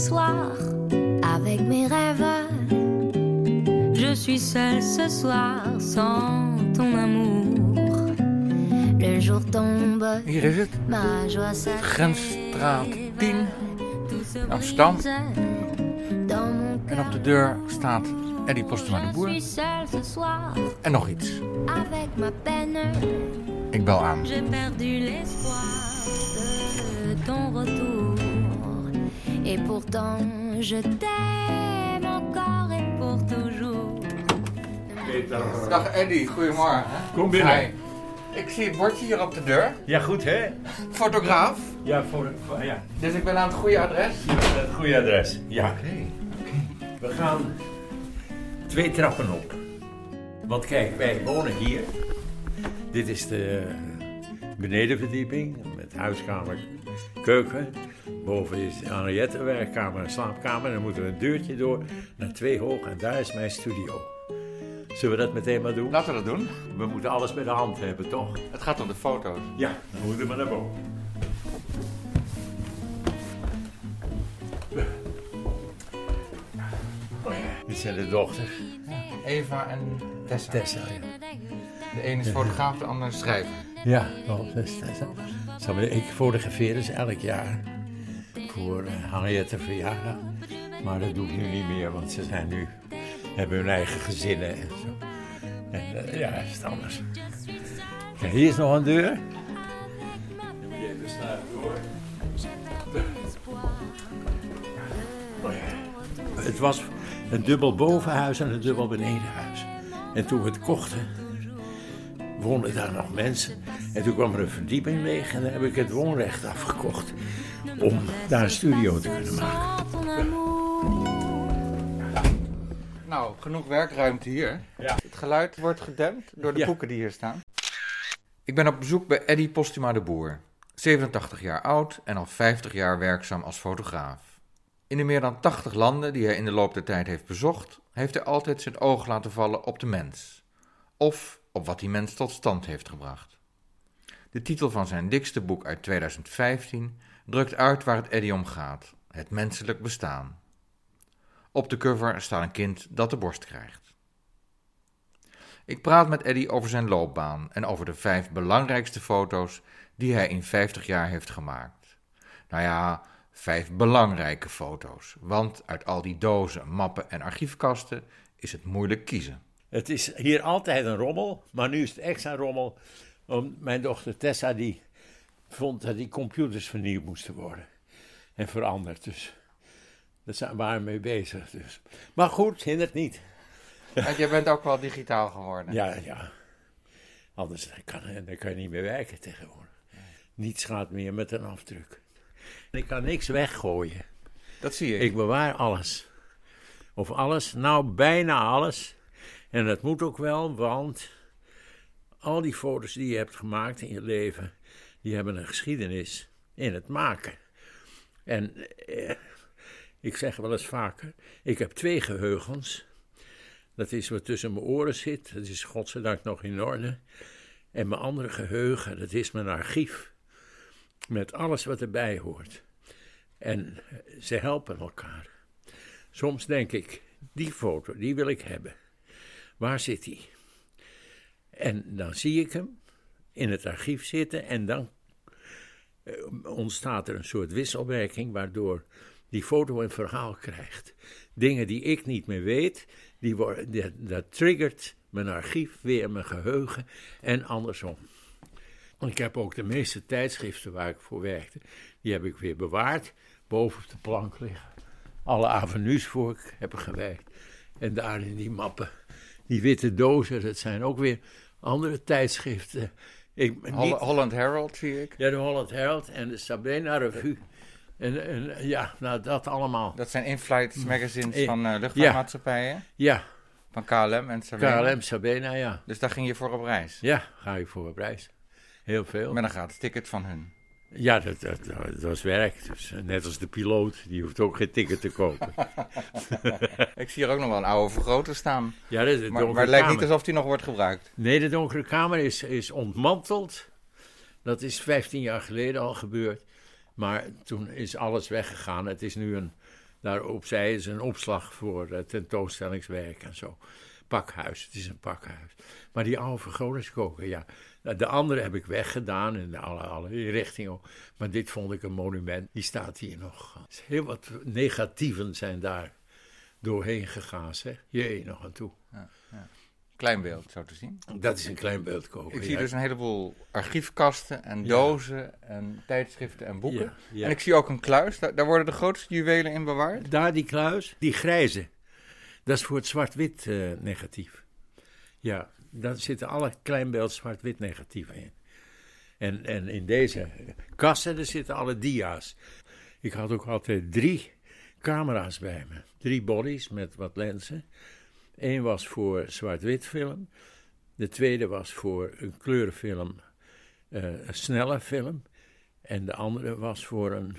soir avec mes rêves. Je suis seule ce soir sans ton amour. Le jour tombe, Hier is het. ma joie s'achève. Grensstraat 10 Tout se Amsterdam. En op de deur staat Eddie Postuma de Boer. En nog iets. avec ma peine. Ik bel aan. J'ai perdu l'espoir de ton retour. Et pourtant, je t'aime encore et pour toujours. Dag Eddie, goedemorgen. Kom binnen. Hi. Ik zie het bordje hier op de deur. Ja, goed hè? Fotograaf. Ja, voor, voor- ja. Dus ik ben aan het goede adres. het goede adres. Ja. Oké. We gaan twee trappen op. Want kijk, wij wonen hier. Dit is de benedenverdieping met huiskamer, keuken. Boven is Henriette werkkamer en slaapkamer. Dan moeten we een deurtje door naar twee hoog en daar is mijn studio. Zullen we dat meteen maar doen? Laten we dat doen. We moeten alles bij de hand hebben, toch? Het gaat om de foto's. Ja, dan moeten we naar boven. Dit zijn de dochters. Eva en Tessa. Tessa, ja. De ene is fotograaf, de andere schrijver. Ja, wel, dat is Tessa. Ik fotografeer ze elk jaar voor uh, Henriette verjaardag. Maar dat doe ik nu niet meer, want ze zijn nu, hebben hun eigen gezinnen en zo. En eh, ja, is het anders. Hier is nog een deur. Het was een dubbel bovenhuis en een dubbel benedenhuis. En toen we het kochten, woonden daar nog mensen. En toen kwam er een verdieping leeg en dan heb ik het woonrecht afgekocht. Om daar een studio te kunnen maken. Nou, genoeg werkruimte hier. Ja. Het geluid wordt gedempt door de Ja. boeken die hier staan. Ik ben op bezoek bij Eddie Postuma de Boer. 87 jaar oud en al 50 jaar werkzaam als fotograaf. In de meer dan 80 landen die hij in de loop der tijd heeft bezocht, heeft hij altijd zijn oog laten vallen op de mens. Of op wat die mens tot stand heeft gebracht. De titel van zijn dikste boek uit 2015 drukt uit waar het Eddie om gaat: het menselijk bestaan. Op de cover staat een kind dat de borst krijgt. Ik praat met Eddie over zijn loopbaan en over de vijf belangrijkste foto's die hij in 50 jaar heeft gemaakt. Nou ja, vijf belangrijke foto's, want uit al die dozen, mappen en archiefkasten is het moeilijk kiezen. Het is hier altijd een rommel, maar nu is het extra rommel. Om mijn dochter Tessa die vond dat die computers vernieuwd moesten worden. En veranderd, dus daar zijn we waren mee bezig. Dus. Maar goed, hindert niet. Want jij bent ook wel digitaal geworden. Ja, ja. Anders kan, dan kan je niet meer werken tegenwoordig. Niets gaat meer met een afdruk. Ik kan niks weggooien. Dat zie ik. Ik bewaar alles. Of alles, nou bijna alles. En dat moet ook wel, want al die foto's die je hebt gemaakt in je leven, die hebben een geschiedenis in het maken. En eh, ik zeg wel eens vaker, ik heb twee geheugens. Dat is wat tussen mijn oren zit, dat is godzijdank nog in orde. En mijn andere geheugen, dat is mijn archief. Met alles wat erbij hoort. En ze helpen elkaar. Soms denk ik, die foto, die wil ik hebben. Waar zit die? En dan zie ik hem in het archief zitten en dan eh, ontstaat er een soort wisselwerking waardoor die foto een verhaal krijgt. Dingen die ik niet meer weet, die worden, dat, triggert mijn archief weer, mijn geheugen en andersom. Ik heb ook de meeste tijdschriften waar ik voor werkte, die heb ik weer bewaard, boven op de plank liggen. Alle avenues voor ik heb gewerkt. En daar in die mappen, die witte dozen, dat zijn ook weer andere tijdschriften. Ik, Holland Herald zie ik. ja, de Holland Herald en de Sabena Revue. En, en ja, nou dat allemaal. Dat zijn in-flight magazines Eh, van eh, luchtvaartmaatschappijen. Ja, Van KLM en Sabena. KLM, Sabena, ja. Dus daar ging je voor op reis. Ja, ga ik voor op reis. Heel veel. Met een gratis ticket van hun. Ja, dat, dat, dat was werk. Dus, eh, net als de piloot, die hoeft ook geen ticket te kopen. Ik zie hier ook nog wel een oude vergroter staan. Ja, dat is de Maar, maar het lijkt niet alsof die nog wordt gebruikt. Nee, de donkere kamer is, is ontmanteld. Dat is 15 jaar geleden al gebeurd. Maar toen is alles weggegaan. Het is nu een, Daar opzij is een opslag voor uh, tentoonstellingswerk en zo. Pakhuis, het is een pakhuis. Maar die oude vergrotingskoker, ja. De andere heb ik weggedaan in alle, alle richtingen. Maar dit vond ik een monument, die staat hier nog. Heel wat negatieven zijn daar doorheen gegaan, zeg. Jee, nog aan toe. Ja, ja. Klein beeld, zo te zien. Dat is een klein beeldkoker. Ik zie dus een heleboel archiefkasten en dozen en tijdschriften en boeken. En ik zie ook een kluis, daar, daar, worden de grootste juwelen in bewaard. Daar die kluis, die grijze. Dat is voor het zwart-wit uh, negatief. Ja, daar zitten alle kleinbeeld zwart-wit negatieven in. En, en in deze kassen zitten alle dia's. Ik had ook altijd drie camera's bij me. Drie bodies met wat lenzen. Eén was voor zwart-wit film. De tweede was voor een kleurenfilm, uh, een snelle film. En de andere was voor een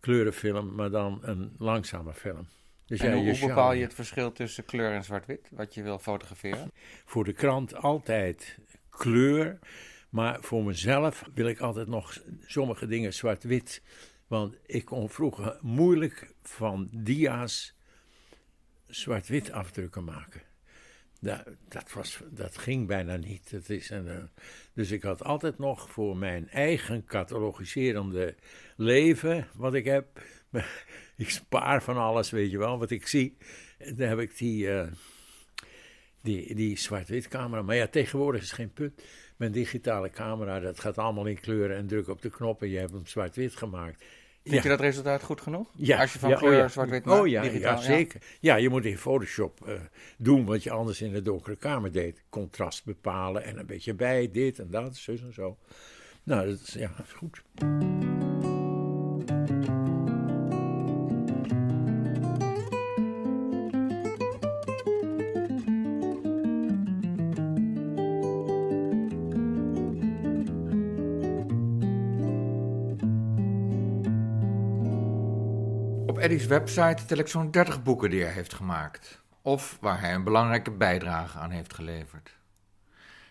kleurenfilm, maar dan een langzame film. Dus en hoe, bepaal je het verschil tussen kleur en zwart-wit, wat je wil fotograferen? Voor de krant altijd kleur, maar voor mezelf wil ik altijd nog sommige dingen zwart-wit. Want ik kon vroeger moeilijk van dia's zwart-wit afdrukken maken. Dat, dat, was, dat ging bijna niet. Dat is een, eh, dus ik had altijd nog voor mijn eigen catalogiserende leven, wat ik heb. Ik spaar van alles, weet je wel, wat ik zie. Dan heb ik die, uh, die, die zwart-wit camera. Maar ja, tegenwoordig is geen punt. Mijn digitale camera, dat gaat allemaal in kleuren en druk op de knop en je hebt hem zwart-wit gemaakt. Vind je dat resultaat goed genoeg? Ja. Als je van kleur oh zwart-wit maakt, Oh ja, ja zeker. Ja. je moet in Photoshop uh, doen wat je anders in de donkere kamer deed. Contrast bepalen en een beetje bij, dit en dat, zus en zo. Nou, dat is, ja, dat is goed. Eddie's website tel ik zo'n 30 boeken die hij heeft gemaakt, of waar hij een belangrijke bijdrage aan heeft geleverd.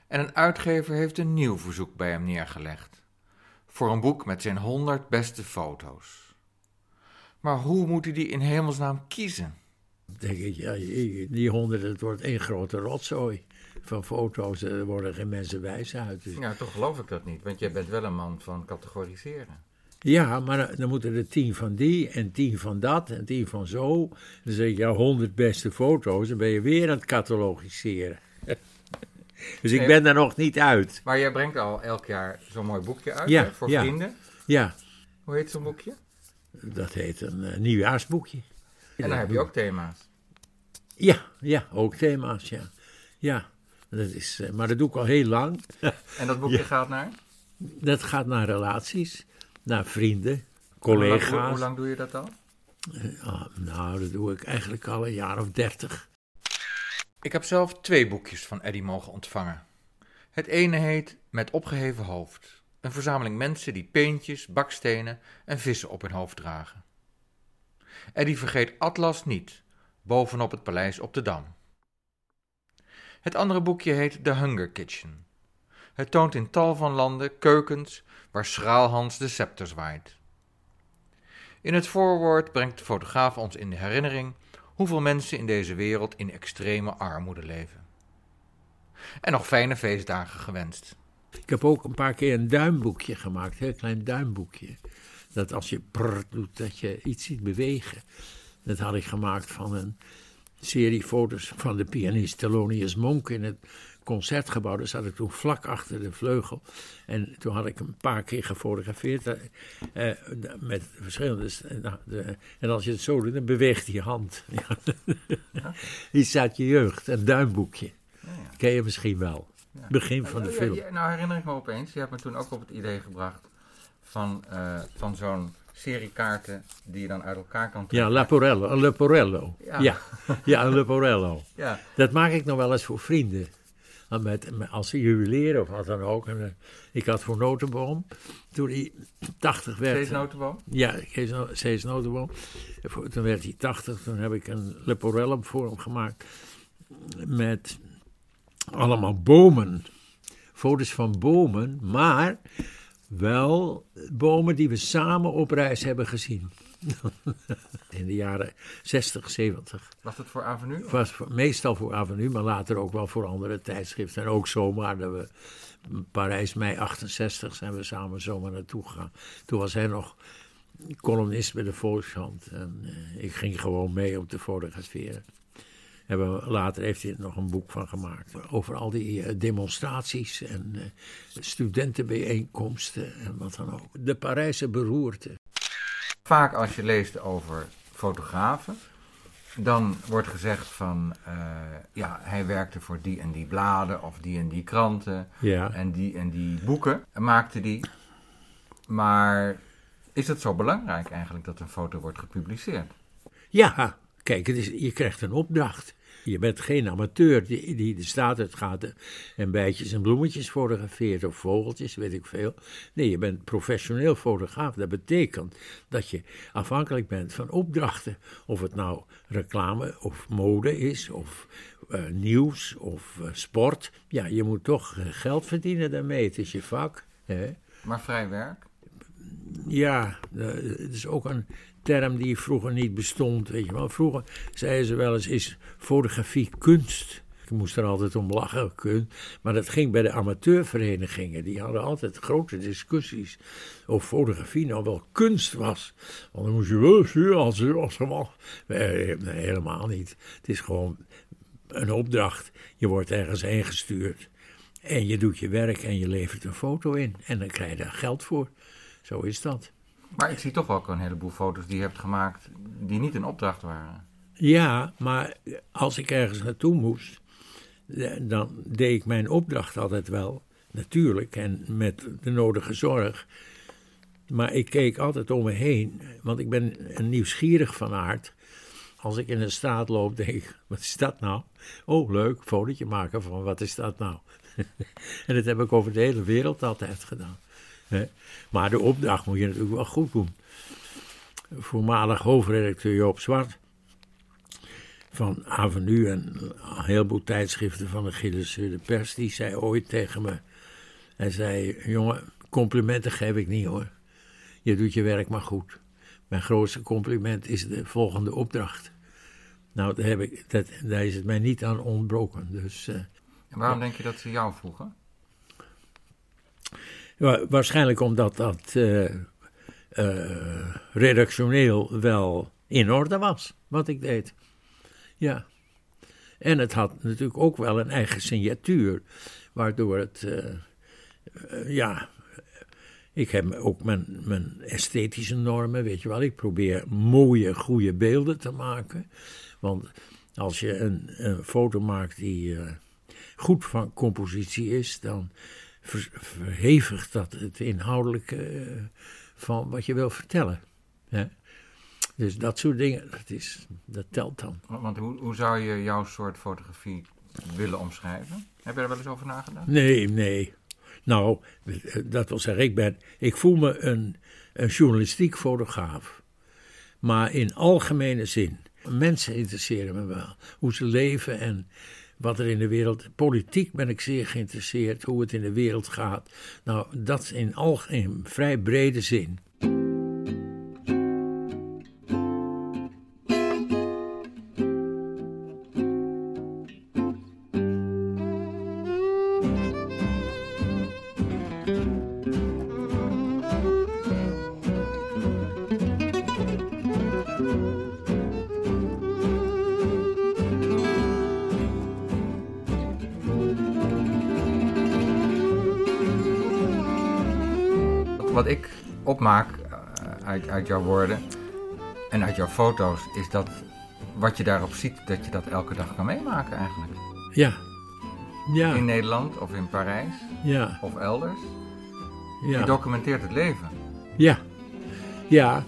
En een uitgever heeft een nieuw verzoek bij hem neergelegd, voor een boek met zijn 100 beste foto's. Maar hoe moet hij die in hemelsnaam kiezen? Denk ik, ja, die 100, het wordt één grote rotzooi van foto's. Er worden geen mensen wijs uit. Dus. Ja, toch geloof ik dat niet, want jij bent wel een man van categoriseren. Ja, maar dan moeten er tien van die en tien van dat en tien van zo. Dan zeg je, ja, honderd beste foto's. Dan ben je weer aan het catalogiseren. dus ik ben daar nog niet uit. Maar jij brengt al elk jaar zo'n mooi boekje uit ja, voor vrienden. Ja. Hoe heet zo'n boekje? Dat heet een uh, nieuwjaarsboekje. En dan heb je ook thema's. Ja, ja, ook thema's, ja. Ja, dat is, uh, maar dat doe ik al heel lang. en dat boekje gaat naar? Dat gaat naar relaties naar vrienden, collega's. Hoe, hoe, lang doe je dat al? Uh, nou, dat doe ik eigenlijk al een jaar of dertig. Ik heb zelf twee boekjes van Eddy mogen ontvangen. Het ene heet Met opgeheven hoofd. Een verzameling mensen die peentjes, bakstenen en vissen op hun hoofd dragen. Eddy vergeet Atlas niet, bovenop het paleis op de Dam. Het andere boekje heet The Hunger Kitchen. Het toont in tal van landen keukens waar Schraalhans de scepter zwaait. In het voorwoord brengt de fotograaf ons in de herinnering hoeveel mensen in deze wereld in extreme armoede leven. En nog fijne feestdagen gewenst. Ik heb ook een paar keer een duimboekje gemaakt, een heel klein duimboekje. Dat als je prrr doet, dat je iets ziet bewegen. Dat had ik gemaakt van een serie foto's van de pianist Thelonious Monk in het concertgebouw. Daar zat ik toen vlak achter de vleugel. En toen had ik een paar keer gefotografeerd uh, met verschillende. Nou, de, en als je het zo doet, dan beweegt je hand. Ja. Iets uit je jeugd, een duimboekje. Ja, ja. Ken je misschien wel. Begin van de film. nou herinner ik me opeens, je hebt me toen ook op het idee gebracht van, uh, van zo'n serie kaarten die je dan uit elkaar kan trekken. Ja, Leporello. Een Leporello. Ja. ja. Ja, Leporello. Ja. Dat maak ik nog wel eens voor vrienden met, als juwelier of wat dan ook. En, uh, ik had voor Notenboom, toen hij 80 werd. Cees Notenboom? Ja, Cees Notenboom. Toen werd hij 80, toen heb ik een leporellum voor hem gemaakt. Met allemaal bomen. Foto's van bomen, maar wel bomen die we samen op reis hebben gezien. In de jaren 60, 70. Was het voor Avenue? Was voor- meestal voor Avenue, maar later ook wel voor andere tijdschriften. En ook zomaar dat we Parijs, mei 68, zijn we samen zomaar naartoe gegaan. Toen was hij nog columnist bij de Volkskrant. En eh, ik ging gewoon mee om te fotograferen. Hebben later heeft hij er nog een boek van gemaakt. Over al die eh, demonstraties en eh, studentenbijeenkomsten en wat dan ook. De Parijse beroerte. Vaak als je leest over fotografen, dan wordt gezegd van, eh, ja, hij werkte voor die en die bladen of die en die kranten Ja. en die en die boeken maakte die. Maar is het zo belangrijk eigenlijk dat een foto wordt gepubliceerd? Ja, kijk, het is, je krijgt een opdracht. Je bent geen amateur die, die de straat uit gaat en bijtjes en bloemetjes fotografeert of vogeltjes, weet ik veel. Nee, je bent professioneel fotograaf. Dat betekent dat je afhankelijk bent van opdrachten. Of het nou reclame of mode is, of eh, nieuws of eh, sport. Ja, je moet toch eh, geld verdienen daarmee. Het is je vak. Hè? Maar vrij werk? Ja, het is ook een term die vroeger niet bestond. Weet je wel. Vroeger zeiden ze wel eens: is fotografie kunst? Ik moest er altijd om lachen, maar dat ging bij de amateurverenigingen. Die hadden altijd grote discussies of fotografie nou wel kunst was. Want dan moest je wel zien als mag. Nee, nee, helemaal niet. Het is gewoon een opdracht. Je wordt ergens heen gestuurd. En je doet je werk en je levert een foto in. En dan krijg je daar geld voor. Zo is dat. Maar ik zie toch ook een heleboel foto's die je hebt gemaakt die niet een opdracht waren. Ja, maar als ik ergens naartoe moest, eh, dan deed ik mijn opdracht altijd wel, natuurlijk, en met de nodige zorg. Maar ik keek altijd om me heen, want ik ben een nieuwsgierig van aard. Als ik in de straat loop, denk ik, wat is dat nou? Oh, leuk, fotootje maken van wat is dat nou? en dat heb ik over de hele wereld altijd gedaan. Hè. Maar de opdracht moet je natuurlijk wel goed doen. Voormalig hoofdredacteur Joop Zwart van Avenue en een heleboel tijdschriften van de Gilles de Pers, die zei ooit tegen me, hij zei, jongen, complimenten geef ik niet hoor. Je doet je werk maar goed. Mijn grootste compliment is de volgende opdracht. Nou, daar, heb ik, dat, daar is het mij niet aan ontbroken. Dus eh, En waarom denk je dat ze jou vroegen? Wa- waarschijnlijk omdat dat eh, eh, redactioneel wel in orde was, wat ik deed. Ja. En het had natuurlijk ook wel een eigen signatuur, waardoor het, eh, ja, ik heb ook mijn, mijn esthetische normen, weet je wel. Ik probeer mooie, goede beelden te maken. Want als je een, foto maakt die goed van compositie is, dan verhevigt dat het inhoudelijke eh, van wat je wil vertellen. Hè? Dus dat soort dingen, dat, is, dat telt dan. Want hoe, hoe zou je jouw soort fotografie willen omschrijven? Heb je daar wel eens over nagedacht? Nee, nee. Nou, dat wil zeggen, ik, ben, ik voel me een, een journalistiek fotograaf. Maar in algemene zin. Mensen interesseren me wel. Hoe ze leven en wat er in de wereld. Politiek ben ik zeer geïnteresseerd. Hoe het in de wereld gaat. Nou, dat in, al, vrij brede zin. Wat ik opmaak eh, uit, uit jouw woorden en uit jouw foto's is dat wat je daarop ziet, dat je dat elke dag kan meemaken eigenlijk. Ja. In Ja, Nederland of in Parijs ja, of elders. Je ja. documenteert het leven. Ja, ja.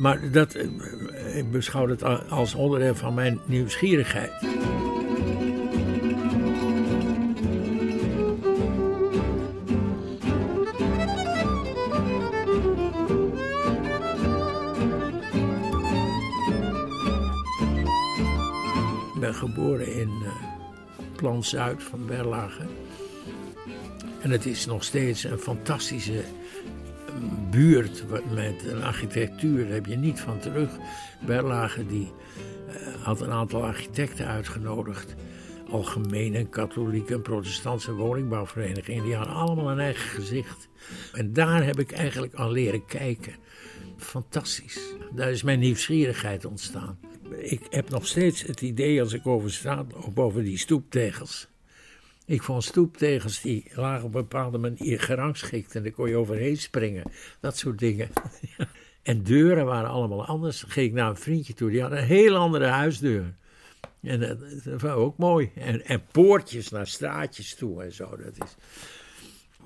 Maar dat, eh, ik beschouw het als onderdeel van mijn nieuwsgierigheid. Ben geboren in eh Plan Zuid van Berlage. En het is nog steeds een fantastische buurt met een architectuur, daar heb je niet van terug. Berlage die uh, had een aantal architecten uitgenodigd. Algemene, katholieke en protestantse woningbouwverenigingen. Die hadden allemaal een eigen gezicht. En daar heb ik eigenlijk al leren kijken. Fantastisch. Daar is mijn nieuwsgierigheid ontstaan. Ik heb nog steeds het idee als ik over sta, over die stoeptegels. Ik vond stoeptegels die lagen op een bepaalde manier gerangschikt en daar kon je overheen springen. Dat soort dingen. en deuren waren allemaal anders. Dan ging ik naar een vriendje toe, die had een heel andere huisdeur. En dat, dat was ook mooi. En, en poortjes naar straatjes toe en zo. Dat is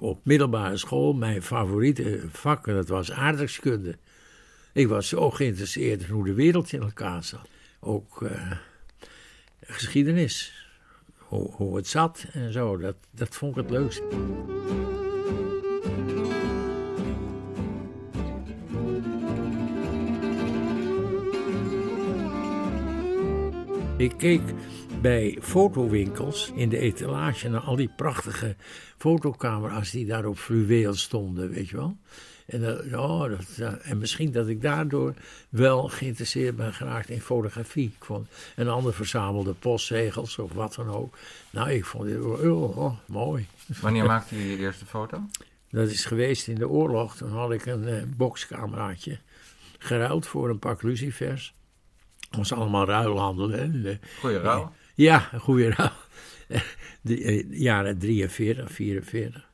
op middelbare school, mijn favoriete vak, dat was aardrijkskunde. Ik was zo geïnteresseerd in hoe de wereld in elkaar zat. Ook uh, geschiedenis, hoe, hoe het zat en zo, dat, dat vond ik het leukst. Ik keek bij fotowinkels in de etalage naar al die prachtige fotocamera's die daar op fluweel stonden, weet je wel. En, uh, oh, dat, en misschien dat ik daardoor wel geïnteresseerd ben geraakt in fotografie. Ik vond, een ander verzamelde postzegels of wat dan ook. Nou, ik vond dit oh, oh, mooi. Wanneer maakte je je eerste foto? Dat is geweest in de oorlog. Toen had ik een uh, boxcameraatje geruild voor een pak lucifers. Dat was allemaal ruilhandel. Hè. Goeie ruil? Ja, een goede ruil. De jaren 43, 44.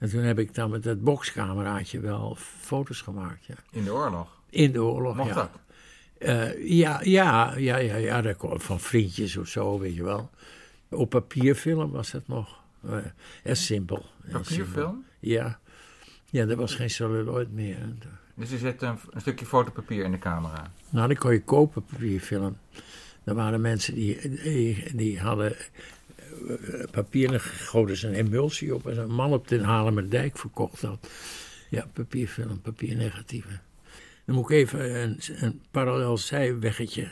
En toen heb ik dan met dat boxcameraatje wel foto's gemaakt. Ja. In de oorlog? In de oorlog, Mocht ja. dat? Uh, ja, ja, ja, ja, ja, dat kwam van vriendjes of zo, weet je wel. Op papierfilm was het nog. Uh, en simpel. Papierfilm? Ja. Ja, er was geen celluloid meer. Dus je zet een, een, stukje fotopapier in de camera? Nou, dan kon je kopen papierfilm. Er waren mensen die, die, die hadden papier en goten ze een emulsie op. En een man op den Halemerdijk verkocht dat. Ja, papierfilm, papiernegatieven. Dan moet ik even een, een parallel zijweggetje.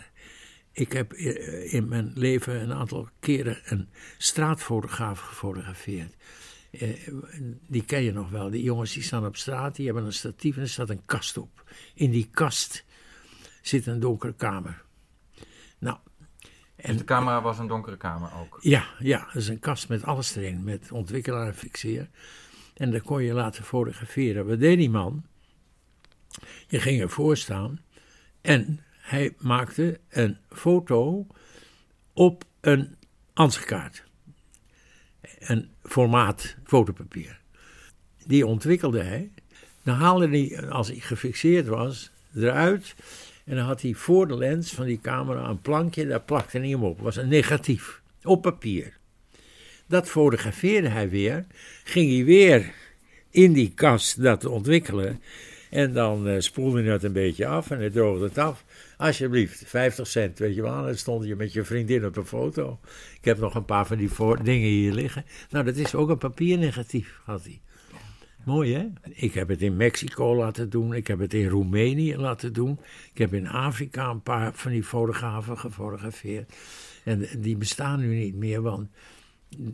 Ik heb in mijn leven een aantal keren een straatfotograaf gefotografeerd. Eh, die ken je nog wel. Die jongens die staan op straat, die hebben een statief en er staat een kast op. In die kast zit een donkere kamer. Nou, en, dus de camera was een donkere kamer ook? Ja, ja, dat is een kast met alles erin, met ontwikkelaar en fixeer. En daar kon je laten fotograferen. Wat deed die man? Je ging ervoor staan en hij maakte een foto op een ansichtkaart. Een formaat fotopapier. Die ontwikkelde hij. Dan haalde hij, als hij gefixeerd was, eruit. En dan had hij voor de lens van die camera een plankje, daar plakte hij hem op. Was een negatief, op papier. Dat fotografeerde hij weer, ging hij weer in die kast dat ontwikkelen. En dan uh, spoelde hij het een beetje af en hij droogde het af. Alsjeblieft, 50 cent, weet je wel. Dan stond je met je vriendin op een foto. Ik heb nog een paar van die dingen hier liggen. Nou, dat is ook een papiernegatief, had hij. Mooi hè? Ik heb het in Mexico laten doen, ik heb het in Roemenië laten doen. Ik heb in Afrika een paar van die fotografen gefotografeerd. En die bestaan nu niet meer, want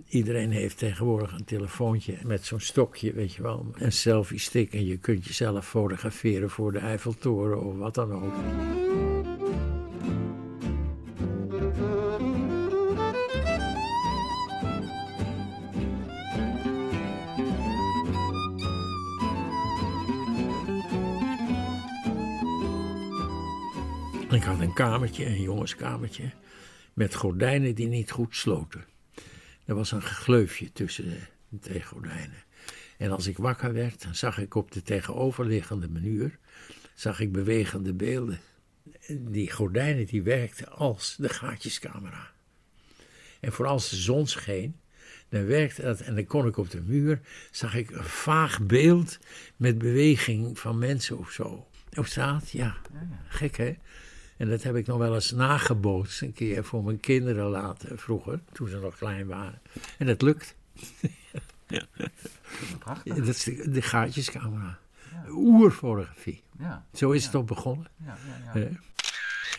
iedereen heeft tegenwoordig een telefoontje met zo'n stokje, weet je wel. Een selfie stick en je kunt jezelf fotograferen voor de Eiffeltoren of wat dan ook. Ik had een kamertje, een jongenskamertje, met gordijnen die niet goed sloten. Er was een gleufje tussen de twee gordijnen. En als ik wakker werd, dan zag ik op de tegenoverliggende muur zag ik bewegende beelden. Die gordijnen die werkten als de gaatjescamera. En vooral als de zon scheen, dan werkte dat en dan kon ik op de muur, zag ik een vaag beeld met beweging van mensen of zo. Op straat, ja. Gek hè? En dat heb ik nog wel eens nagebootst een keer voor mijn kinderen later, vroeger, toen ze nog klein waren. En dat lukt. ja. Prachtig. Dat is de, de gaatjescamera. Ja. Oerfotografie. Ja. Zo is Ja. het ook begonnen. Ja, ja, ja. Eh,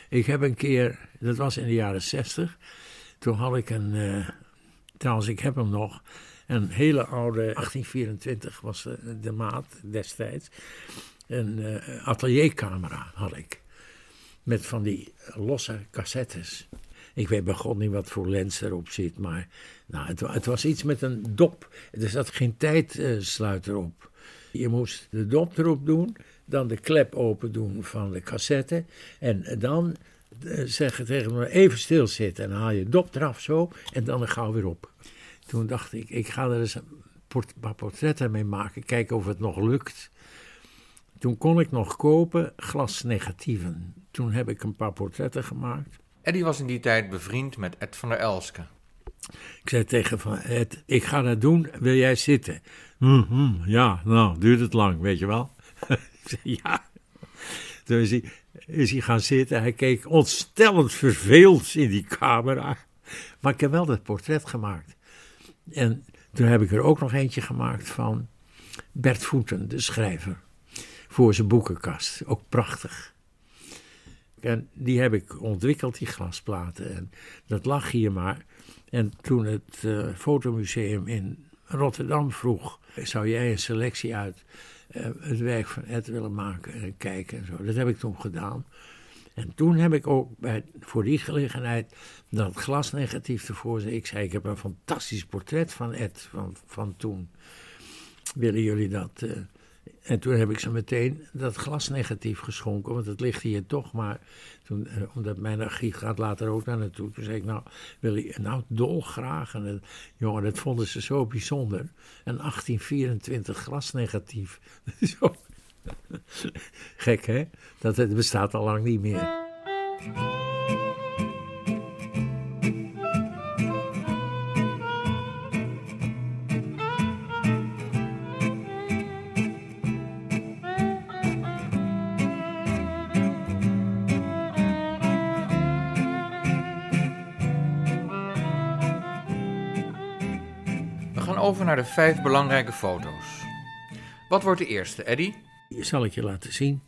Ik heb een keer, dat was in de jaren zestig, toen had ik een, eh, trouwens ik heb hem nog, Een hele oude, 1824 was de, de maat destijds. Een uh, ateliercamera had ik. Met van die losse cassettes. Ik weet begon niet wat voor lens erop zit, maar nou, het, het was iets met een dop. Er zat geen tijdsluiter op. Je moest de dop erop doen, dan de klep open doen van de cassette. En dan uh, zeggen tegen me even stilzitten. En haal je dop eraf zo en dan gauw weer op. Toen dacht ik, ik ga er eens een paar portretten mee maken, kijken of het nog lukt. Toen kon ik nog kopen glasnegatieven. Toen heb ik een paar portretten gemaakt. Eddie was in die tijd bevriend met Ed van der Elske. Ik zei tegen van Ed, ik ga dat doen, wil jij zitten? Mm -hmm, ja, nou, duurt het lang, weet je wel? ik zei ja. Toen is hij, is hij gaan zitten, hij keek ontstellend verveeld in die camera. Maar ik heb wel dat portret gemaakt. En toen heb ik er ook nog eentje gemaakt van Bert Voeten, de schrijver. Voor zijn boekenkast. Ook prachtig. En die heb ik ontwikkeld, die glasplaten. En dat lag hier maar. En toen het uh, fotomuseum in Rotterdam vroeg: zou jij een selectie uit uh, het werk van Ed willen maken en kijken en zo. Dat heb ik toen gedaan. En toen heb ik ook bij, voor die gelegenheid dat glasnegatief ervoor. Ik zei: Ik heb een fantastisch portret van Ed van, van toen. Willen jullie dat? Uh, en toen heb ik ze meteen dat glasnegatief geschonken, want het ligt hier toch. Maar toen, eh, omdat mijn archief gaat later ook naar naartoe, toen zei ik, nou, wil je, nou dolgraag. En het, jongen, dat vonden ze zo bijzonder. Een 1824 glasnegatief. Gek, hè? Dat het bestaat al lang niet meer. Naar de vijf belangrijke foto's. Wat wordt de eerste, Eddy? Die zal ik je laten zien.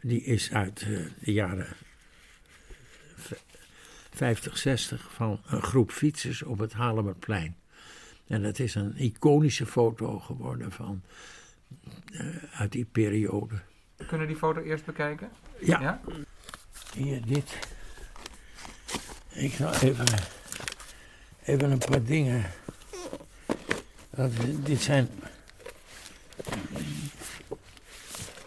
Die is uit uh, de jaren 50, 60 van een groep fietsers op het Halemerplein. En dat is een iconische foto geworden van, uh, uit die periode. Kunnen we die foto eerst bekijken? Ja. ja? Hier, dit. Ik zal even, even een paar dingen dat, dit zijn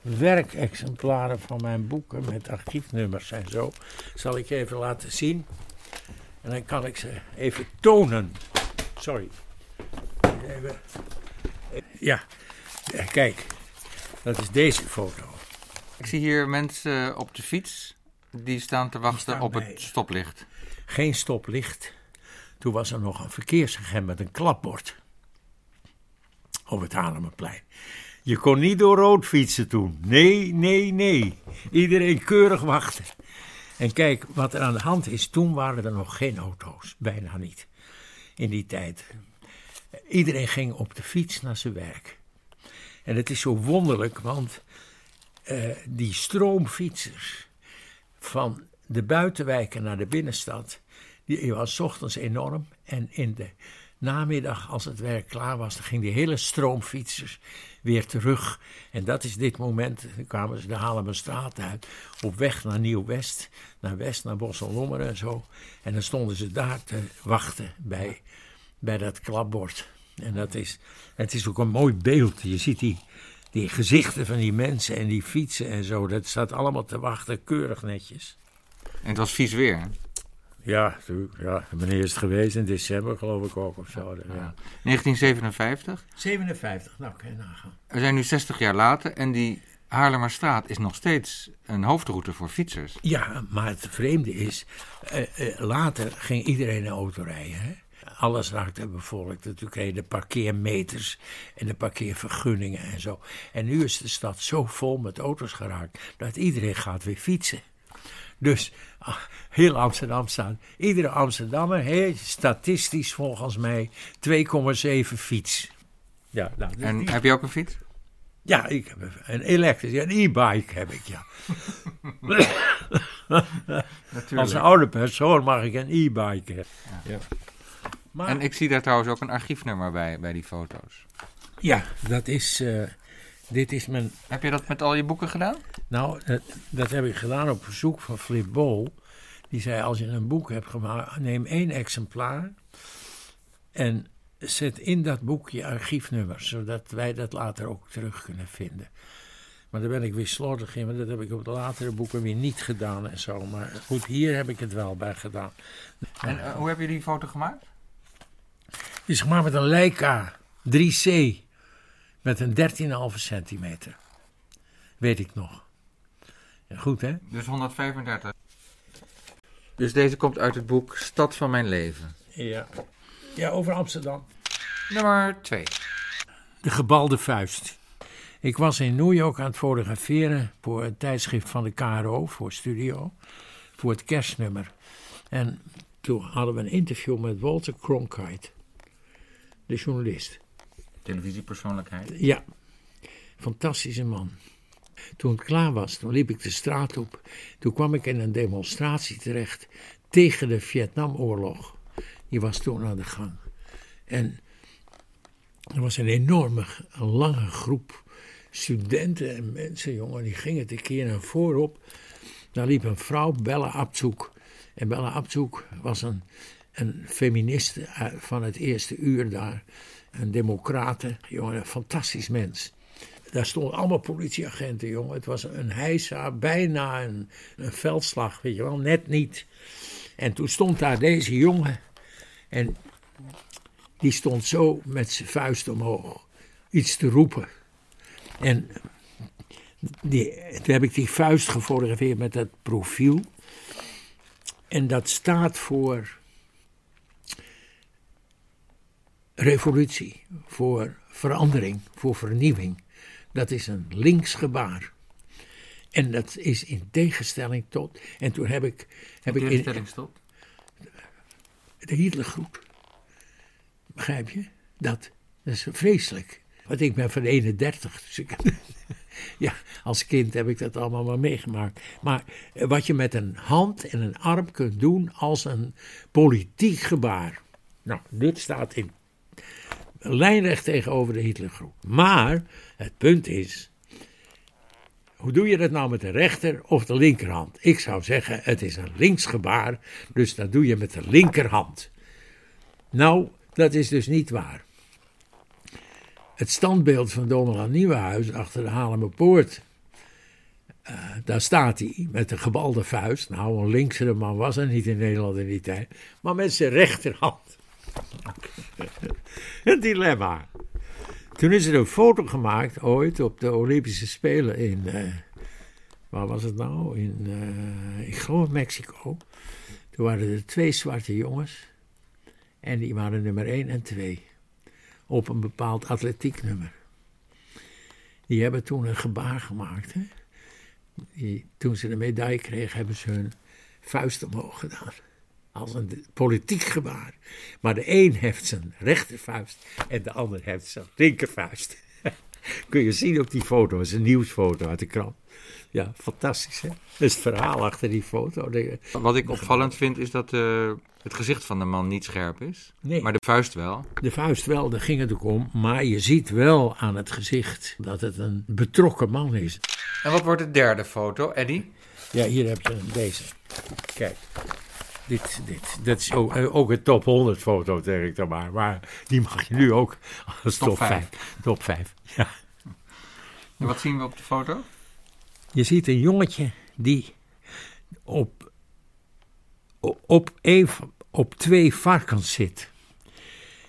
werkexemplaren van mijn boeken met archiefnummers en zo. Zal ik je even laten zien. En dan kan ik ze even tonen. Sorry. Even. Ja, kijk. Dat is deze foto. Ik zie hier mensen op de fiets. Die staan te wachten op het stoplicht. Geen stoplicht. Toen was er nog een verkeersagent met een klapbord op het Haarlemmerplein. Je kon niet door rood fietsen toen. Nee, nee, nee. Iedereen keurig wachten. En kijk, wat er aan de hand is, toen waren er nog geen auto's. Bijna niet. In die tijd. Iedereen ging op de fiets naar zijn werk. En het is zo wonderlijk, want uh, die stroomfietsers van de buitenwijken naar de binnenstad, die was ochtends enorm. En in de namiddag, als het werk klaar was, dan ging die hele stroomfietsers weer terug. En dat is dit moment, dan kwamen ze de Halemerstraat uit, op weg naar Nieuw-West, naar West, naar Bosselommer en zo. En dan stonden ze daar te wachten bij, bij dat klapbord. En dat is, het is ook een mooi beeld. Je ziet die, die gezichten van die mensen en die fietsen en zo. Dat staat allemaal te wachten, keurig netjes. En het was vies weer? Ja, ja, wanneer is het geweest? In december geloof ik ook of zo. Ja. 1957? 57, nou kan je nagaan. We zijn nu 60 jaar later en die Haarlemmerstraat is nog steeds een hoofdroute voor fietsers. Ja, maar het vreemde is, uh, uh, later ging iedereen een auto rijden. Hè? Alles raakte bevolkt. Toen kreeg je de parkeermeters en de parkeervergunningen en zo. En nu is de stad zo vol met auto's geraakt dat iedereen gaat weer fietsen. Dus ach, heel Amsterdam staan. Iedere Amsterdammer heeft statistisch volgens mij 2,7 fiets. Ja, nou, dus en heb je ook een fiets? Ja, ik heb een elektrische, een e-bike heb ik, ja. Als oude persoon mag ik een e-bike hebben. Ja. Maar, En ik zie daar trouwens ook een archiefnummer bij, bij die foto's. ja, dat is. eh, dit is mijn. Heb je dat met al je boeken gedaan? Nou, dat, dat heb ik gedaan op verzoek van Flip Bol. Die zei: Als je een boek hebt gemaakt, neem één exemplaar. En zet in dat boek je archiefnummer, zodat wij dat later ook terug kunnen vinden. Maar daar ben ik weer slordig in, want dat heb ik op de latere boeken weer niet gedaan en zo. Maar goed, hier heb ik het wel bij gedaan. En eh, hoe heb je die foto gemaakt? Het is gemaakt met een Leica 3C met een 13,5 centimeter. Weet ik nog. Ja, goed, hè? Dus 135. Dus deze komt uit het boek Stad van mijn leven. Ja. Ja, over Amsterdam. Nummer 2. De gebalde vuist. Ik was in New York aan het fotograferen voor het tijdschrift van de KRO, voor Studio, voor het kerstnummer. En toen hadden we een interview met Walter Cronkite, de journalist. Televisiepersoonlijkheid. Ja, fantastische man. Toen het klaar was, toen liep ik de straat op. Toen kwam ik in een demonstratie terecht tegen de Vietnamoorlog. Die was toen aan de gang. En er was een enorme, een lange groep studenten en mensen, jongen, die gingen tekeer naar voorop. Daar liep een vrouw, Bella Abzoek. En Bella Abzoek was een, een feministe uit- van het eerste uur daar. Een democrate, jongen, een fantastisch mens. Daar stonden allemaal politieagenten, jongen. Het was een heisa, bijna een, een veldslag, weet je wel, net niet. En toen stond daar deze jongen. En die stond zo met zijn vuist omhoog. Iets te roepen. En die, toen heb ik die vuist gefotografeerd met dat profiel. En dat staat voor revolutie, voor verandering, voor vernieuwing. Dat is een linksgebaar. En dat is in tegenstelling tot. En toen heb ik. Heb ik in, Tegenstelling stop. de Hitlergroep. Begrijp je? Dat, dat is vreselijk. Want ik ben van 31. Dus ik, ja, als kind heb ik dat allemaal maar meegemaakt. Maar eh, wat je met een hand en een arm kunt doen als een politiek gebaar. Nou, dit staat in lijnrecht tegenover de Hitlergroep. Maar het punt is. Hoe doe je dat nou met de rechter of de linkerhand? Ik zou zeggen, het is een linksgebaar, dus dat doe je met de linkerhand. Nou, dat is dus niet waar. Het standbeeld van Domelaan Nieuwenhuis achter de Haarlemmerpoort. eh, daar staat hij met een gebalde vuist. Nou, een linksere man was er niet in Nederland in die tijd. Maar met zijn rechterhand. Een dilemma. Toen is er een foto gemaakt ooit op de Olympische Spelen in. eh, waar was het nou? In, eh, ik geloof Mexico. Toen waren er twee zwarte jongens. En die waren nummer 1 en 2. Op een bepaald atletieknummer. Die hebben toen een gebaar gemaakt. Hè? Die, toen ze de medaille kregen, hebben ze hun vuist omhoog gedaan. Als een politiek gebaar. Maar de een heeft zijn rechtervuist en de ander heeft zijn linkervuist. Kun je zien op die foto, dat is een nieuwsfoto uit de krant. Ja, fantastisch hè. Dat is het verhaal achter die foto. Wat ik opvallend vind is dat eh, het gezicht van de man niet scherp is. Nee. Maar de vuist wel. De vuist wel, daar ging het ook om. Maar je ziet wel aan het gezicht dat het een betrokken man is. En wat wordt de derde foto, Eddy? Ja, hier heb je deze. Kijk. Dit, dit, dat is ook, eh, ook een top 100 foto, zeg ik dan maar. Maar die mag je nu ook als Top top, vijf. 5. Top 5, ja. En wat zien we op de foto? Je ziet een jongetje die op, op, een, op twee varkens zit.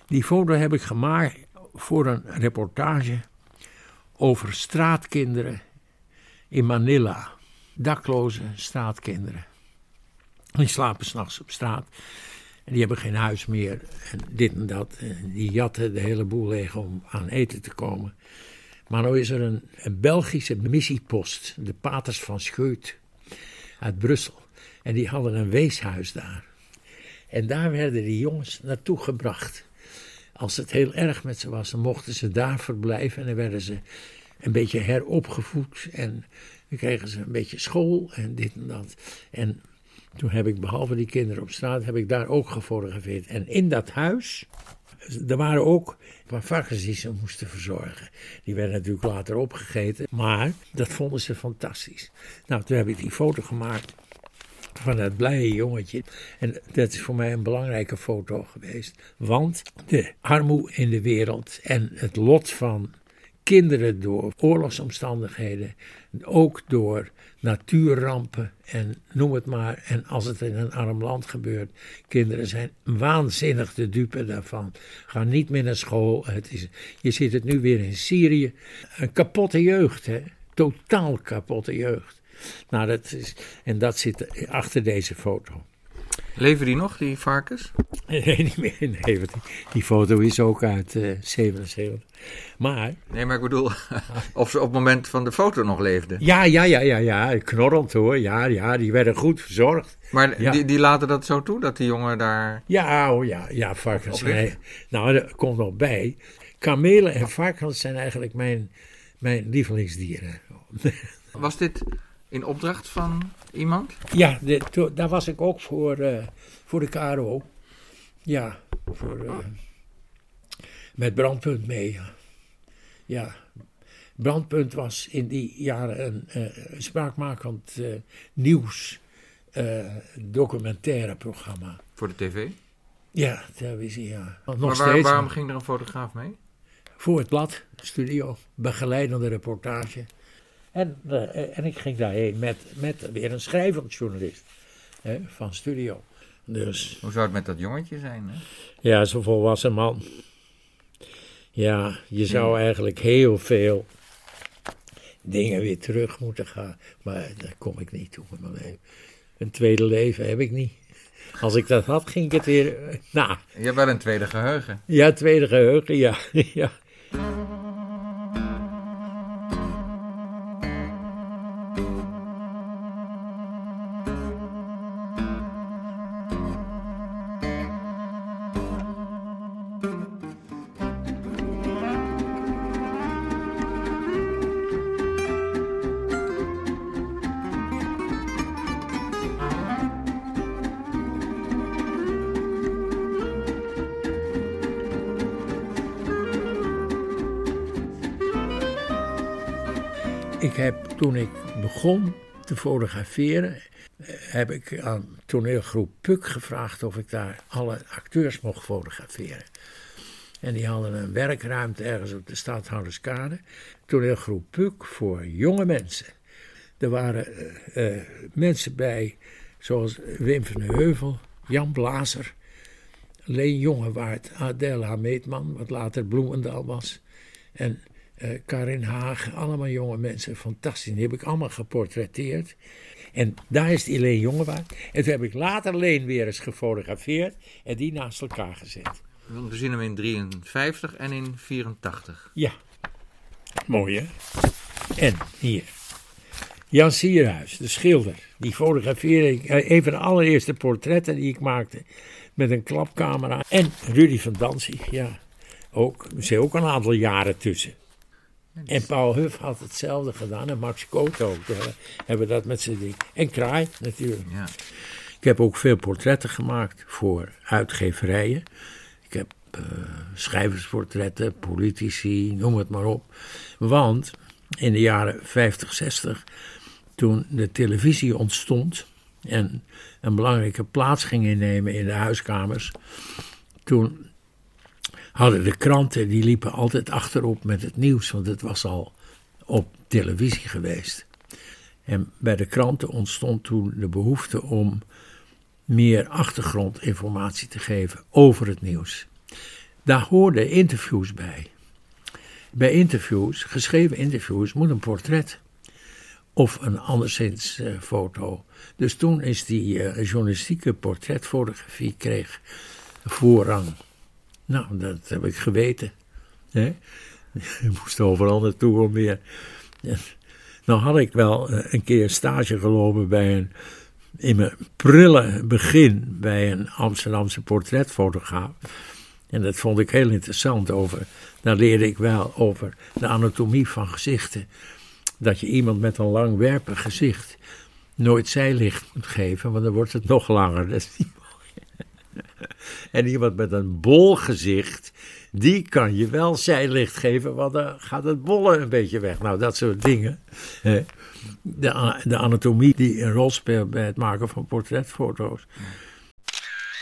Die foto heb ik gemaakt voor een reportage over straatkinderen in Manila. Dakloze straatkinderen. Die slapen s'nachts op straat. En die hebben geen huis meer. En dit en dat. En die jatten de hele boel leeg om aan eten te komen. Maar nu is er een, een Belgische missiepost, de Paters van Scheut, uit Brussel. En die hadden een weeshuis daar. En daar werden die jongens naartoe gebracht. Als het heel erg met ze was, dan mochten ze daar verblijven. En dan werden ze een beetje heropgevoed. En dan kregen ze een beetje school en dit en dat. En Toen heb ik, behalve die kinderen op straat, heb ik daar ook gefotografeerd. En in dat huis, er waren ook paar varkens die ze moesten verzorgen. Die werden natuurlijk later opgegeten, maar dat vonden ze fantastisch. Nou, toen heb ik die foto gemaakt van dat blije jongetje. En dat is voor mij een belangrijke foto geweest. Want de armoede in de wereld en het lot van kinderen door oorlogsomstandigheden, ook door natuurrampen en noem het maar. En als het in een arm land gebeurt, kinderen zijn waanzinnig de dupe daarvan. Gaan niet meer naar school. Het is, je ziet het nu weer in Syrië. Een kapotte jeugd, hè? Totaal kapotte jeugd. Nou, dat is, en dat zit achter deze foto. Leven die nog, die varkens? Nee, niet meer. Nee, die, die foto is ook uit uh, 77. Maar... Nee, maar ik bedoel, of ze op het moment van de foto nog leefden. Ja, ja, ja, ja, ja. Knorrend hoor. Ja, ja, die werden goed verzorgd. Maar die, die laten dat zo toe, dat die jongen daar... Ja, oh ja, ja, varkens. Nee. Nou, er komt nog bij. Kamelen en varkens zijn eigenlijk mijn, mijn lievelingsdieren. Was dit in opdracht van iemand? Ja, de, daar was ik ook voor, uh, voor de KRO. Ja, voor, uh, met Brandpunt mee. Ja. Brandpunt was in die jaren een uh, spraakmakend nieuws documentaire programma. Voor de tv? Ja, televisie, ja. Nog maar waar, steeds, waarom ging er een fotograaf mee? Voor het blad, studio, begeleidende reportage. En, uh, en ik ging daarheen met, met weer een schrijvend journalist hè, van studio. Dus, Hoe zou het met dat jongetje zijn? Hè? Ja, zo'n volwassen man. Ja, je zou eigenlijk heel veel dingen weer terug moeten gaan. Maar daar kom ik niet toe in mijn leven. Een tweede leven heb ik niet. Als ik dat had, ging ik het weer. Nou. Je hebt wel een tweede geheugen. Ja, tweede geheugen, ja. ja. Begon te fotograferen, heb ik aan toneelgroep Puk gevraagd of ik daar alle acteurs mocht fotograferen. En die hadden een werkruimte ergens op de Stadhouderskade. Toneelgroep Puk voor jonge mensen. Er waren uh, uh, mensen bij, zoals Wim van Heuvel, Jan Blazer, Leen Jongewaard, Adela Meetman, wat later Bloemendaal was. En uh, Karin Haag, allemaal jonge mensen, fantastisch. Die heb ik allemaal geportretteerd. En daar is Leen Jongewaard. En toen heb ik later Leen weer eens gefotografeerd en die naast elkaar gezet. We zien hem in 53 en in 84. Ja, mooi hè? En hier. Jan Sierhuis, de schilder. Die fotografeerde ik. Een van de allereerste portretten die ik maakte. Met een klapcamera. En Rudy van Danzig, ja. Ook. Er zit ook een aantal jaren tussen. En Paul Huff had hetzelfde gedaan. En Max Koot ook. Uh, hebben dat met z'n ding. En Kraai natuurlijk. Ja. Ik heb ook veel portretten gemaakt voor uitgeverijen. Ik heb uh, schrijversportretten, politici, noem het maar op. Want in de jaren 50, 60, toen de televisie ontstond en een belangrijke plaats ging innemen in de huiskamers, toen hadden de kranten, die liepen altijd achterop met het nieuws, want het was al op televisie geweest. En bij de kranten ontstond toen de behoefte om meer achtergrondinformatie te geven over het nieuws. Daar hoorden interviews bij. Bij interviews, geschreven interviews, moet een portret of een anderszins uh, foto. Dus toen is die uh, journalistieke portretfotografie kreeg voorrang. Nou, dat heb ik geweten. Hè? Ik moest overal naartoe om weer. Nou had ik wel eh, een keer stage gelopen bij een, in mijn prille begin bij een Amsterdamse portretfotograaf. En dat vond ik heel interessant. Over, daar leerde ik wel over de anatomie van gezichten. Dat je iemand met een langwerpig gezicht nooit zijlicht moet geven, want dan wordt het nog langer. Dat is niet. en iemand met een bol gezicht, die kan je wel zijlicht geven, want dan gaat het bollen een beetje weg. Nou, dat soort dingen. De, de anatomie die een rol speelt bij het maken van portretfoto's.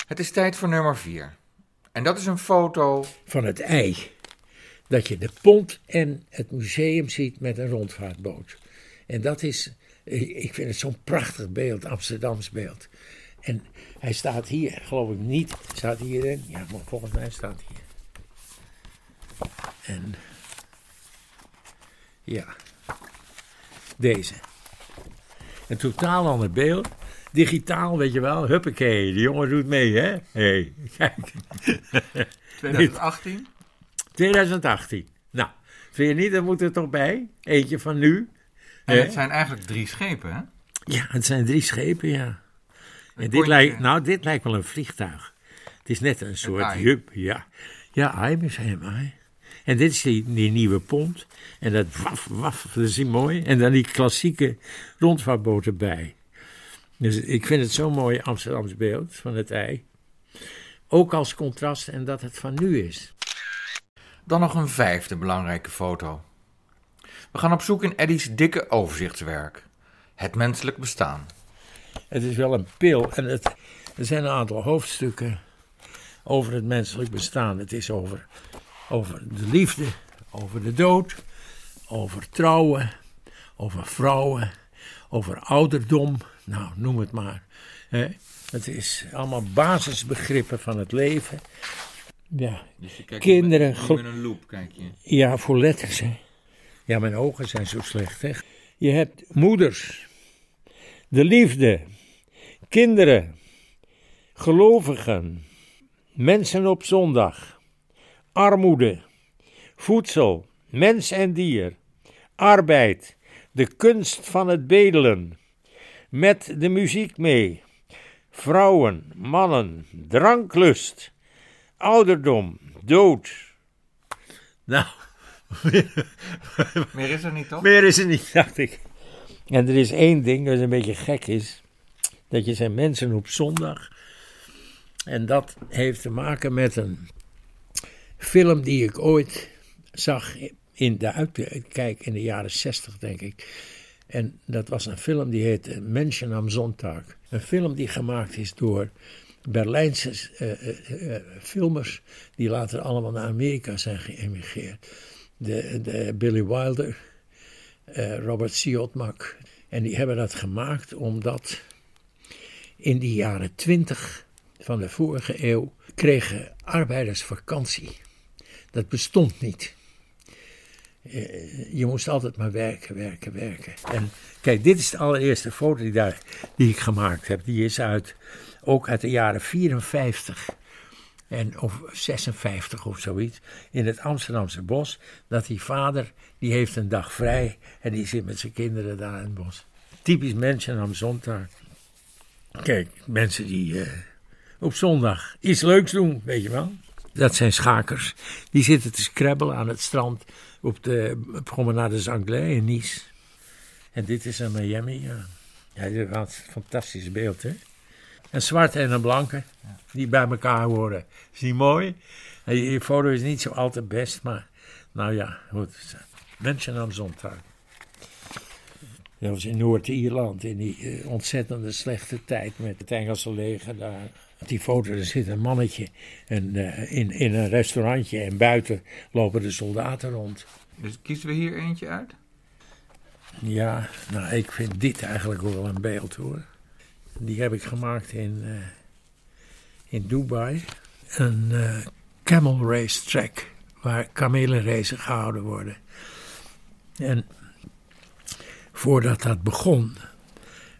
Het is tijd voor nummer 4. En dat is een foto. Van het ei. Dat je de pont en het museum ziet met een rondvaartboot. En dat is, ik vind het zo'n prachtig beeld, Amsterdams beeld. En hij staat hier, geloof ik niet. Staat hierin? Ja, maar volgens mij staat hij hier. En ja, deze. Een totaal ander beeld. Digitaal, weet je wel. Huppakee, die jongen doet mee, hè? Hé, hey, kijk. 2018. 2018. Nou, vind je niet, er moet er toch bij? Eentje van nu. En Hè? het zijn eigenlijk drie schepen, hè? Ja, het zijn drie schepen, ja. En dit lijkt, nou, dit lijkt wel een vliegtuig. Het is net een soort jup, ja. Ja, ei, ei. En dit is die, die nieuwe pont. En dat waf, waf, dat is die mooi. En dan die klassieke rondvaartboot erbij. Dus ik vind het zo'n mooi Amsterdams beeld van het ei. Ook als contrast en dat het van nu is. Dan nog een vijfde belangrijke foto. We gaan op zoek in Eddy's dikke overzichtswerk. Het menselijk bestaan. Het is wel een pil. En het, er zijn een aantal hoofdstukken over het menselijk bestaan. Het is over, over de liefde, over de dood, over trouwen, over vrouwen, over ouderdom. Nou, noem het maar. hè. Het is allemaal basisbegrippen van het leven. Ja, Dus je kijkt Kinderen, met een loop kijk je. ja, voor letters, hè. Ja, mijn ogen zijn zo slecht, hè. Je hebt moeders, de liefde, kinderen, gelovigen, mensen op zondag, armoede, voedsel, mens en dier, arbeid, de kunst van het bedelen, met de muziek mee, vrouwen, mannen, dranklust, ouderdom, dood. Nou, Meer is er niet, toch? meer is er niet, dacht ik. En er is één ding dat een beetje gek is. Dat je zijn mensen op zondag. En dat heeft te maken met een film die ik ooit zag in de uitkijk in de jaren zestig, denk ik. En dat was een film die heet Menschen am Sonntag. Een film die gemaakt is door Berlijnse eh, filmers die later allemaal naar Amerika zijn geëmigreerd. De, de Billy Wilder, Robert Siotmak. En die hebben dat gemaakt omdat in die jaren twintig van de vorige eeuw kregen arbeiders vakantie. Dat bestond niet. Eh, Je moest altijd maar werken, werken, werken. En kijk, dit is de allereerste foto die, daar, die ik gemaakt heb. Die is uit, ook uit de jaren 54 en, of 56 of zoiets. In het Amsterdamse bos. Dat die vader, die heeft een dag vrij. En die zit met zijn kinderen daar in het bos. Typisch mensen aan zondag. Kijk, mensen die eh, op zondag iets leuks doen, weet je wel. Dat zijn schakers. Die zitten te scrabbelen aan het strand op de promenade Anglais in Nice. En dit is een Miami, ja. Ja, dit was een fantastisch beeld, hè. Een zwarte en een blanke, die bij elkaar horen. Is niet mooi? En Je je foto is niet zo al te best, maar nou ja, goed. Mensen aan zondag. Dat was in Noord-Ierland, in die eh, ontzettende slechte tijd met het Engelse leger daar. Op die foto er zit een mannetje en, eh, in, in een restaurantje en buiten lopen de soldaten rond. Dus kiezen we hier eentje uit? Ja, nou, ik vind dit eigenlijk wel een beeld hoor. Die heb ik gemaakt in, eh, in Dubai. Een eh, camel race track waar kamelenracen gehouden worden. En voordat dat begon,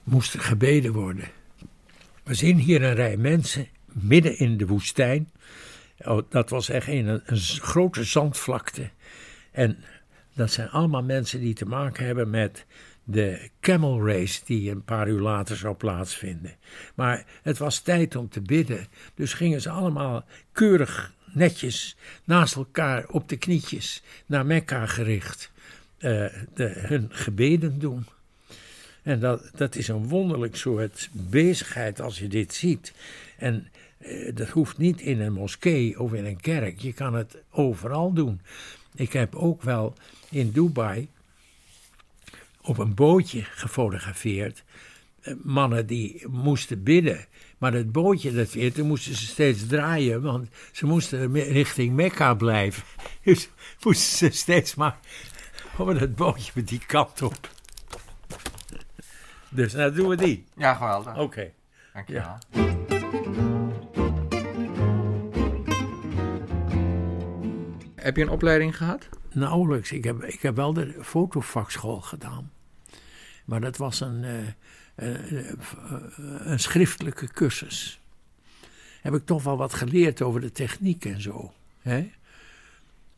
moest er gebeden worden. We zien hier een rij mensen midden in de woestijn. Oh, dat was echt een, een grote zandvlakte. En dat zijn allemaal mensen die te maken hebben met de camel race die een paar uur later zou plaatsvinden. Maar het was tijd om te bidden, dus gingen ze allemaal keurig netjes naast elkaar op de knietjes naar Mekka gericht eh, de, hun gebeden doen. En dat, dat is een wonderlijk soort bezigheid als je dit ziet. En eh, dat hoeft niet in een moskee of in een kerk. Je kan het overal doen. Ik heb ook wel in Dubai op een bootje gefotografeerd. Eh, mannen die moesten bidden. Maar het bootje, dat weer, toen moesten ze steeds draaien, want ze moesten richting Mekka blijven. Dus moesten ze steeds maar over het bootje met die kant op. Dus nou doen we die. Ja, geweldig. Oké. Dankjewel. Heb je een opleiding gehad? Nauwelijks. Ik heb, ik heb wel de fotovakschool gedaan. Maar dat was een, eh, een, een schriftelijke cursus. Heb ik toch wel wat geleerd over de techniek en zo. Hè?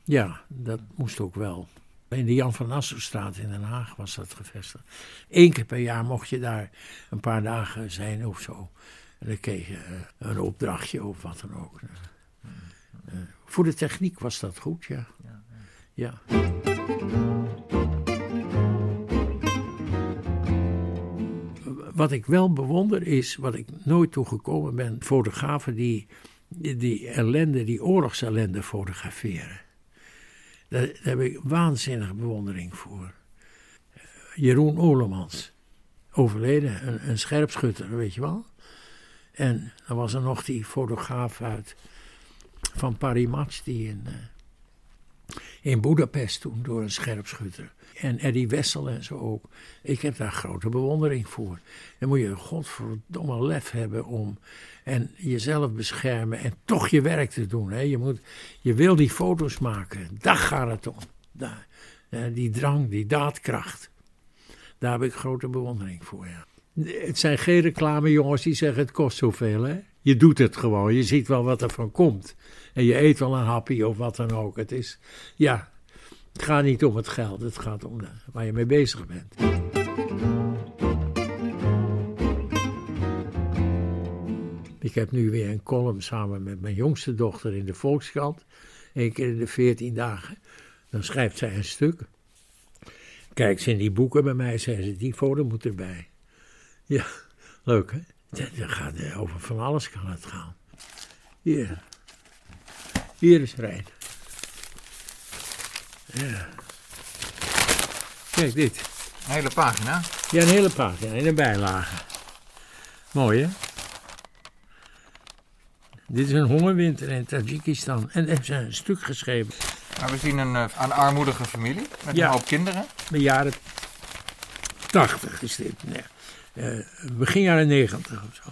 Ja, dat moest ook wel. In de Jan van Nassaustraat in Den Haag was dat gevestigd. Eén keer per jaar mocht je daar een paar dagen zijn of zo. En dan kreeg je eh, een opdrachtje of wat dan ook. Eh, voor de techniek was dat goed, ja. Ja. Wat ik wel bewonder is, wat ik nooit toegekomen ben, fotografen die, die ellende, die oorlogsellende fotograferen. Daar, daar heb ik waanzinnige bewondering voor. Jeroen Olemans, overleden, een, scherpschutter, weet je wel. En dan was er nog die fotograaf uit van Parimatch, die in, in Budapest toen door een scherpschutter. En Eddie Wessel en zo ook. Ik heb daar grote bewondering voor. Dan moet je godverdomme lef hebben om en jezelf beschermen en toch je werk te doen. Hè. Je, moet, je wil die foto's maken. Daar gaat het om. Daar, die drang, die daadkracht. Daar heb ik grote bewondering voor, ja. Het zijn geen reclamejongens die zeggen het kost zoveel, hè. Je doet het gewoon. Je ziet wel wat er van komt. En je eet wel een happy of wat dan ook. Het is, ja, het gaat niet om het geld. Het gaat om waar je mee bezig bent. Ik heb nu weer een column samen met mijn jongste dochter in de Volkskrant. Eén keer in de veertien dagen. Dan schrijft zij een stuk. Kijkt ze in die boeken bij mij, zeggen ze, die foto moet erbij. Ja, leuk hè? Dat gaat over van alles kan het gaan. Hier. Hier is Rijn. Ja. Kijk dit. Een hele pagina? Ja, een hele pagina in een bijlage. Mooi hè? Dit is een hongerwinter in Tajikistan. En hebben ze een stuk geschreven. Maar we zien een, uh, een armoedige familie met Ja. een hoop kinderen. De jaren 80 is dit. Nee. Eh, begin jaren 90 of zo.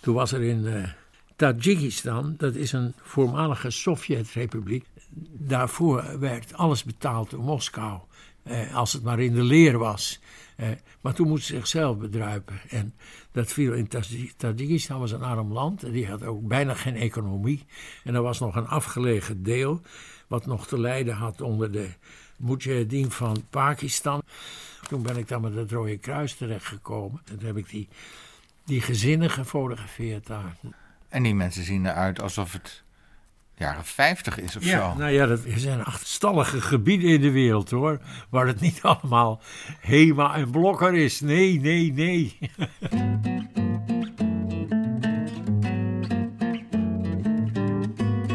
Toen was er in eh Tajikistan, dat is een voormalige Sovjet-republiek. Daarvoor werd alles betaald door Moskou. Eh, als het maar in de leer was. Maar toen moest ze zichzelf bedruipen. En dat viel in Taj- Tajikistan, was een arm land. En die had ook bijna geen economie. En er was nog een afgelegen deel. wat nog te lijden had onder de Mujahideen van Pakistan. Toen ben ik dan met het Rode Kruis terechtgekomen. En toen heb ik die, die gezinnen gefotografeerd daar. En die mensen zien eruit alsof het jaren 50 is of Ja, zo. nou ja, dat er zijn achterstallige gebieden in de wereld hoor. Waar het niet allemaal Hema en Blokker is. Nee, nee, nee.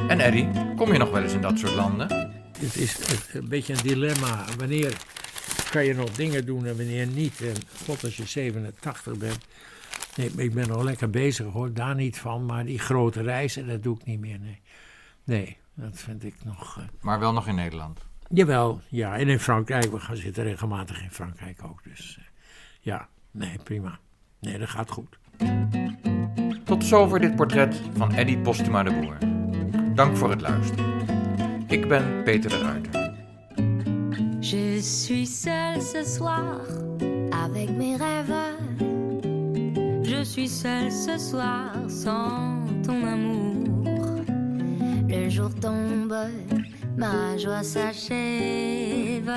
En Eddie, kom je nog wel eens in dat soort landen? Het is een beetje een dilemma. Wanneer kan je nog dingen doen en wanneer niet? En god, als je 87 bent. Nee, ik ben nog lekker bezig hoor, daar niet van. Maar die grote reizen, dat doe ik niet meer. Nee, nee dat vind ik nog. eh, Maar wel nog in Nederland. Jawel, ja. En in Frankrijk, we gaan zitten regelmatig in Frankrijk ook. Dus eh, ja, nee, prima. Nee, dat gaat goed. Tot zover dit portret van Eddie Postuma de Boer. Dank voor het luisteren. Ik ben Peter de Ruiter. Je suis seule ce soir avec mes rêves. Je suis seule ce soir sans ton amour. Le jour tombe, ma joie s'achève.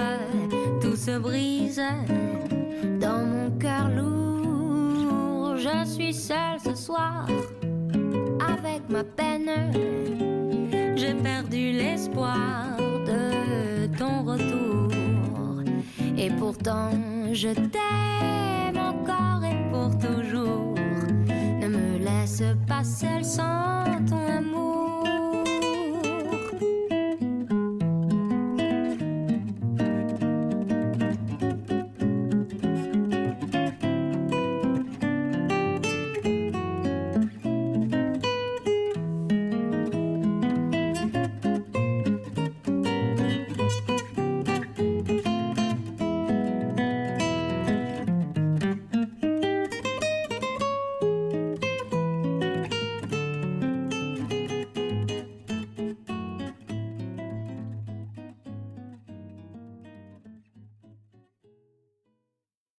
Tout se brise dans mon cœur lourd. Je suis seule ce soir avec ma peine. J'ai perdu l'espoir Et pourtant, je t'aime encore et pour toujours. Ne me laisse pas seule sans ton amour.